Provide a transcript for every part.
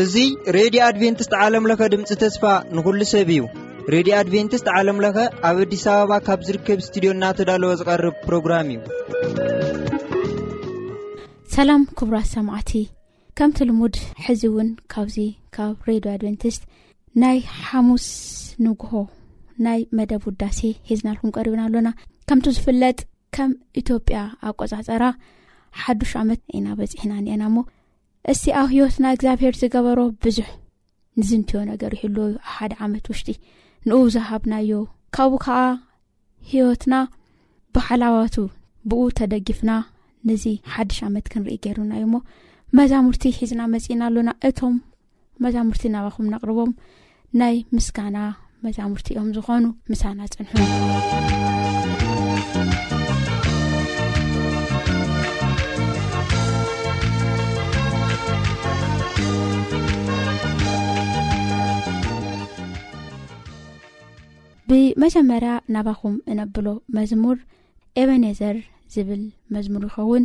እዙይ ሬድዮ ኣድቨንትስት ዓለምለኸ ድምፂ ተስፋ ንኹሉ ሰብ እዩ ሬድዮ ኣድቨንትስት ዓለምለኸ ኣብ ኣዲስ ኣበባ ካብ ዝርከብ እስትድዮ እናተዳለወ ዝቐርብ ፕሮግራም እዩ ሰላም ክቡራት ሰማዕቲ ከምቲ ልሙድ ሕዚ እውን ካብዚ ካብ ሬድዮ ኣድቨንቲስት ናይ ሓሙስ ንግሆ ናይ መደብ ውዳሴ ሒዝናልኩም ቀሪብና ኣሎና ከምቲ ዝፍለጥ ከም ኢትዮጵያ ኣቆፃፀራ ሓዱሽ ዓመት ኢና በፂሕና እኒኤና እሞ እስቲ ኣብ ሂወትና እግዚኣብሄር ዝገበሮ ብዙሕ ንዝንትዮ ነገር ይህሉ ዩ ኣብ ሓደ ዓመት ውሽጢ ንኡ ዝሃብናዮ ካብኡ ከዓ ሂወትና ብሓላዋቱ ብኡ ተደጊፍና ነዚ ሓድሽ ዓመት ክንርኢ ገይሩና እዩ እሞ መዛሙርቲ ሒዝና መፅእና ኣሎና እቶም መዛሙርቲ ናባኹም ነቕርቦም ናይ ምስጋና መዛሙርቲ እዮም ዝኾኑ ምሳና ፅንሑ ብመጀመርያ ናባኹም እነብሎ መዝሙር ኤበኔዘር ዝብል መዝሙር ይኸውን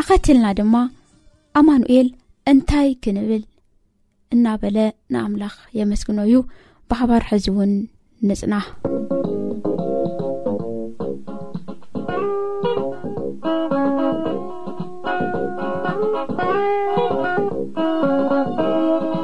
ኣኸትልና ድማ ኣማኑኤል እንታይ ክንብል እናበለ ንኣምላኽ የመስግኖ እዩ ብሓባር ሕዚ እውን ንፅና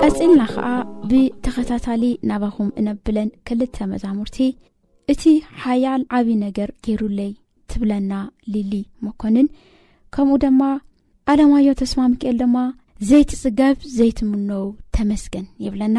ቀጺልና ኸኣ ብተኸታታሊ ናባኹም እነብለን ክልተ መዛሙርቲ እቲ ሓያል ዓብዪ ነገር ገይሩለይ ትብለና ሊሊ መኮንን ከምኡ ድማ ኣለማዮ ተስማምክኤል ድማ ዘይትጽገብ ዘይትምነው ተመስገን ይብለና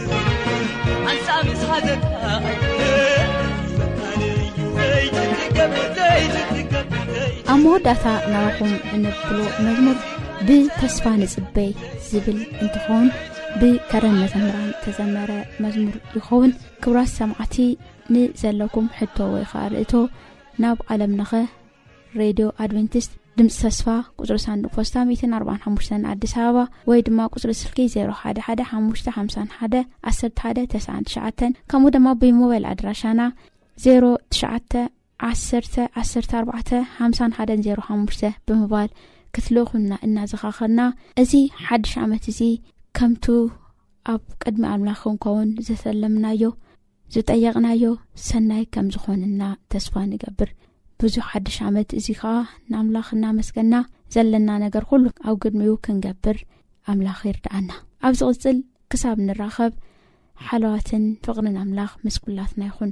ኣብ መወዳእታ ናባኹም እንብሎ መዝሙር ብተስፋ ንፅበይ ዝብል እንትኸውን ብከረን መዘምራን ተዘመረ መዝሙር ይኸውን ክብራት ሰማዕቲ ንዘለኩም ሕቶ ወይ ከኣ ርእቶ ናብ ዓለምለኸ ሬድዮ ኣድቨንቲስት ድምፂ ተስፋ ቁፅሪ ሳንዱቅ ፖስታ 145 ኣዲስ ኣበባ ወይ ድማ ቁፅሪ ስልኪ 0115511199 ከምኡ ድማ ብሞባይል ኣድራሻና 0911145105 ብምባል ክትልእኹና እናዘኻኸርና እዚ ሓድሽ ዓመት እዚ ከምቱ ኣብ ቅድሚ ኣምላኽ ክንከውን ዝተለምናዮ ዝጠየቕናዮ ሰናይ ከም ዝኾንና ተስፋ ንገብር ብዙ ሓድሽ ዓመት እዚ ከኣ ንኣምላኽ እናመስገና ዘለና ነገር ኩሉ ኣብ ግድሚኡ ክንገብር ኣምላኽ ይርድኣና ኣብ ዝቕጽል ክሳብ ንራኸብ ሓለዋትን ፍቕርን ኣምላኽ ምስ ኩላትና ይኹን